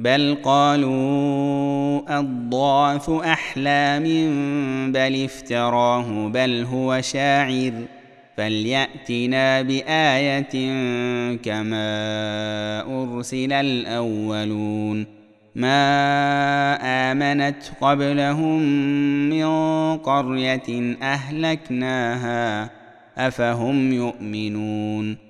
بل قالوا اضغاث احلام بل افتراه بل هو شاعر. فليأتنا بآية كما أرسل الأولون. ما آمنت قبلهم من قرية أهلكناها أفهم يؤمنون.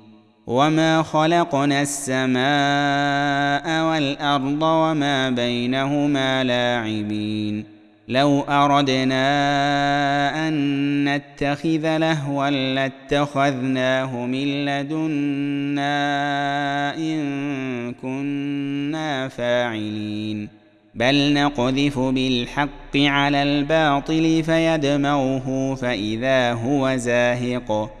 وما خلقنا السماء والارض وما بينهما لاعبين لو اردنا ان نتخذ لهوا لاتخذناه من لدنا ان كنا فاعلين بل نقذف بالحق على الباطل فيدمغه فاذا هو زاهق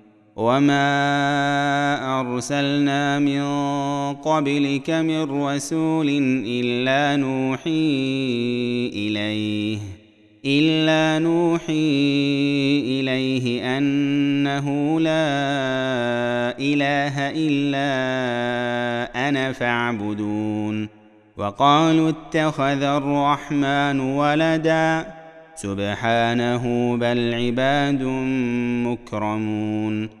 وما ارسلنا من قبلك من رسول الا نوحي اليه الا نوحي اليه انه لا اله الا أنا فاعبدون. وقالوا اتخذ الرحمن ولدا. سبحانه بل عباد مكرمون.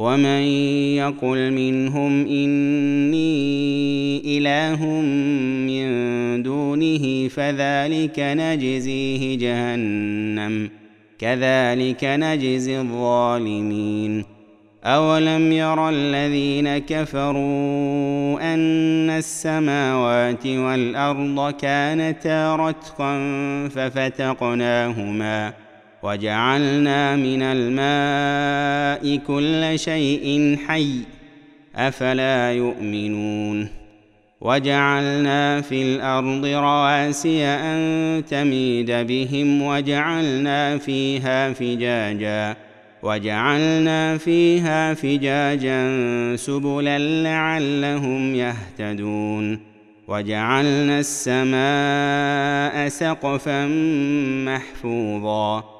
ومن يقل منهم اني اله من دونه فذلك نجزيه جهنم كذلك نجزي الظالمين اولم ير الذين كفروا ان السماوات والارض كانتا رتقا ففتقناهما وجعلنا من الماء كل شيء حي أفلا يؤمنون وجعلنا في الأرض رواسي أن تميد بهم وجعلنا فيها فجاجا وجعلنا فيها فجاجا سبلا لعلهم يهتدون وجعلنا السماء سقفا محفوظا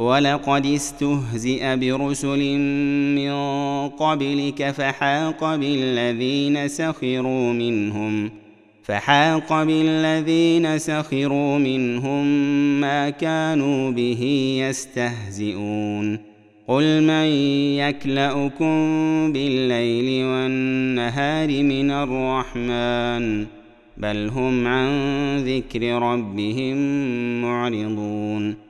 ولقد استهزئ برسل من قبلك فحاق بالذين سخروا منهم فحاق بالذين سخروا منهم ما كانوا به يستهزئون. قل من يكلأكم بالليل والنهار من الرحمن بل هم عن ذكر ربهم معرضون.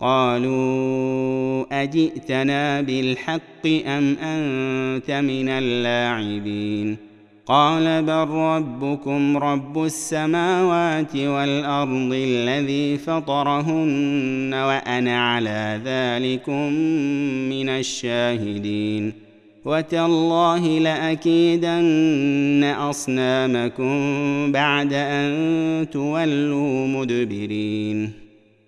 قالوا أجئتنا بالحق أم أنت من اللاعبين؟ قال بل ربكم رب السماوات والأرض الذي فطرهن وأنا على ذلكم من الشاهدين. وتالله لأكيدن أصنامكم بعد أن تولوا مدبرين.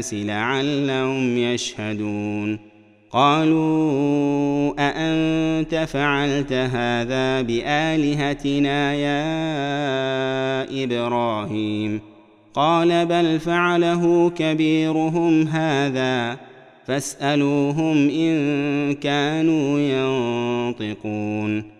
الناس لعلهم يشهدون. قالوا أأنت فعلت هذا بآلهتنا يا إبراهيم؟ قال بل فعله كبيرهم هذا فاسألوهم إن كانوا ينطقون.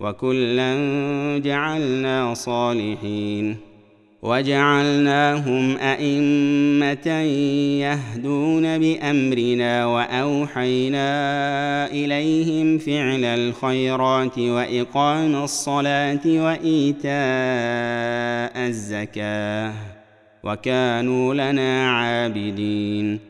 وكلا جعلنا صالحين وجعلناهم أئمة يهدون بأمرنا وأوحينا إليهم فعل الخيرات وإقام الصلاة وإيتاء الزكاة وكانوا لنا عابدين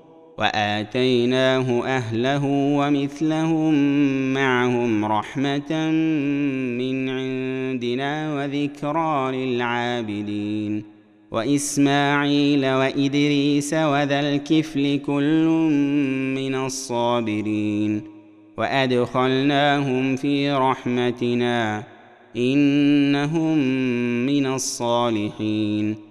وآتيناه أهله ومثلهم معهم رحمة من عندنا وذكرى للعابدين وإسماعيل وإدريس وذا الكفل كل من الصابرين وأدخلناهم في رحمتنا إنهم من الصالحين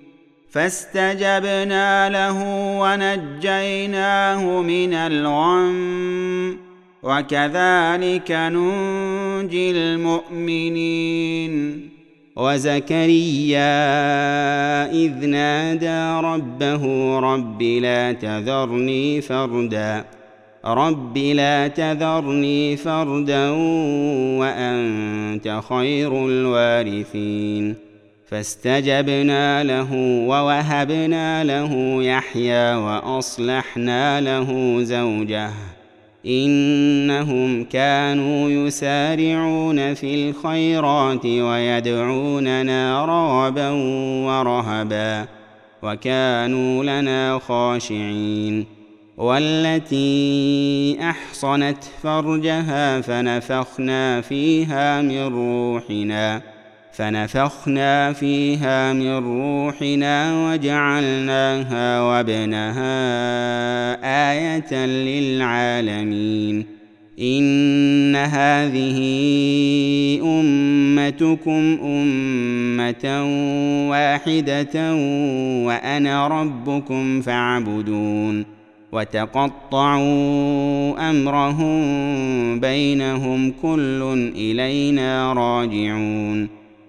فاستجبنا له ونجيناه من الغم. وكذلك ننجي المؤمنين. وزكريا إذ نادى ربه رب لا تذرني فردا. رب لا تذرني فردا وأنت خير الوارثين. فاستجبنا له ووهبنا له يحيى وأصلحنا له زوجه. إنهم كانوا يسارعون في الخيرات ويدعوننا رغبا ورهبا وكانوا لنا خاشعين. والتي أحصنت فرجها فنفخنا فيها من روحنا. فنفخنا فيها من روحنا وجعلناها وابنها آية للعالمين. إن هذه أمتكم أمة واحدة وأنا ربكم فاعبدون وتقطعوا أمرهم بينهم كل إلينا راجعون.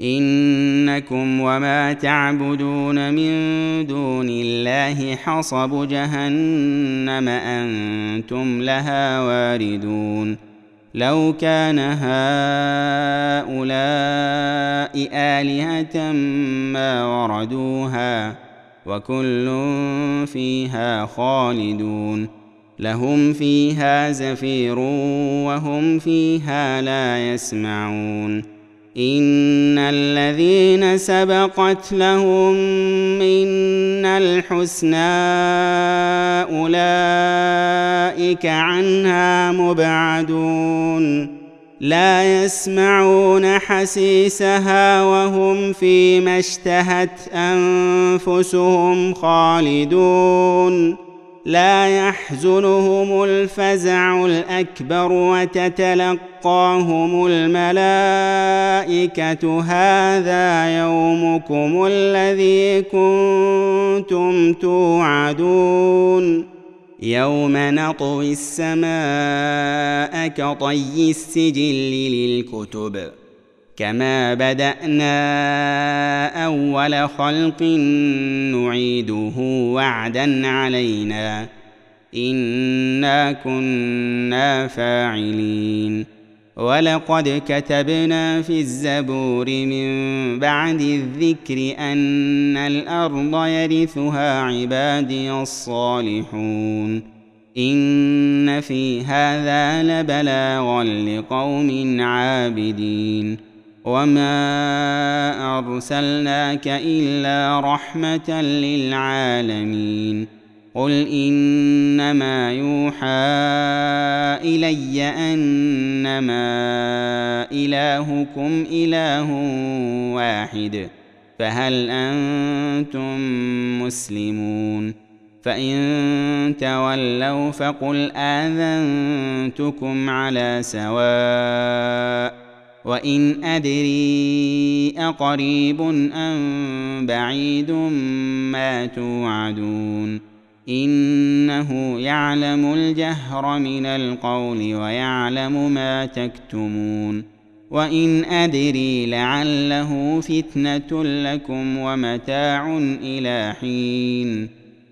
إنكم وما تعبدون من دون الله حصب جهنم أنتم لها واردون لو كان هؤلاء آلهة ما وردوها وكل فيها خالدون لهم فيها زفير وهم فيها لا يسمعون ان الذين سبقت لهم منا الحسنى اولئك عنها مبعدون لا يسمعون حسيسها وهم فيما اشتهت انفسهم خالدون لا يحزنهم الفزع الأكبر وتتلقاهم الملائكة. هذا يومكم الذي كنتم توعدون. يوم نطوي السماء كطي السجل للكتب. كما بدانا اول خلق نعيده وعدا علينا انا كنا فاعلين ولقد كتبنا في الزبور من بعد الذكر ان الأرض يرثها عبادي الصالحون ان في هذا لبلاغا لقوم عابدين وما ارسلناك الا رحمه للعالمين قل انما يوحى الي انما الهكم اله واحد فهل أنتم مسلمون فان تولوا فقل اذنتكم على سواء وإن أدري أقريب أم بعيد ما توعدون إنه يعلم الجهر من القول ويعلم ما تكتمون وإن أدري لعله فتنة لكم ومتاع إلى حين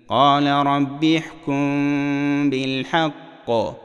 قال رب احكم بالحق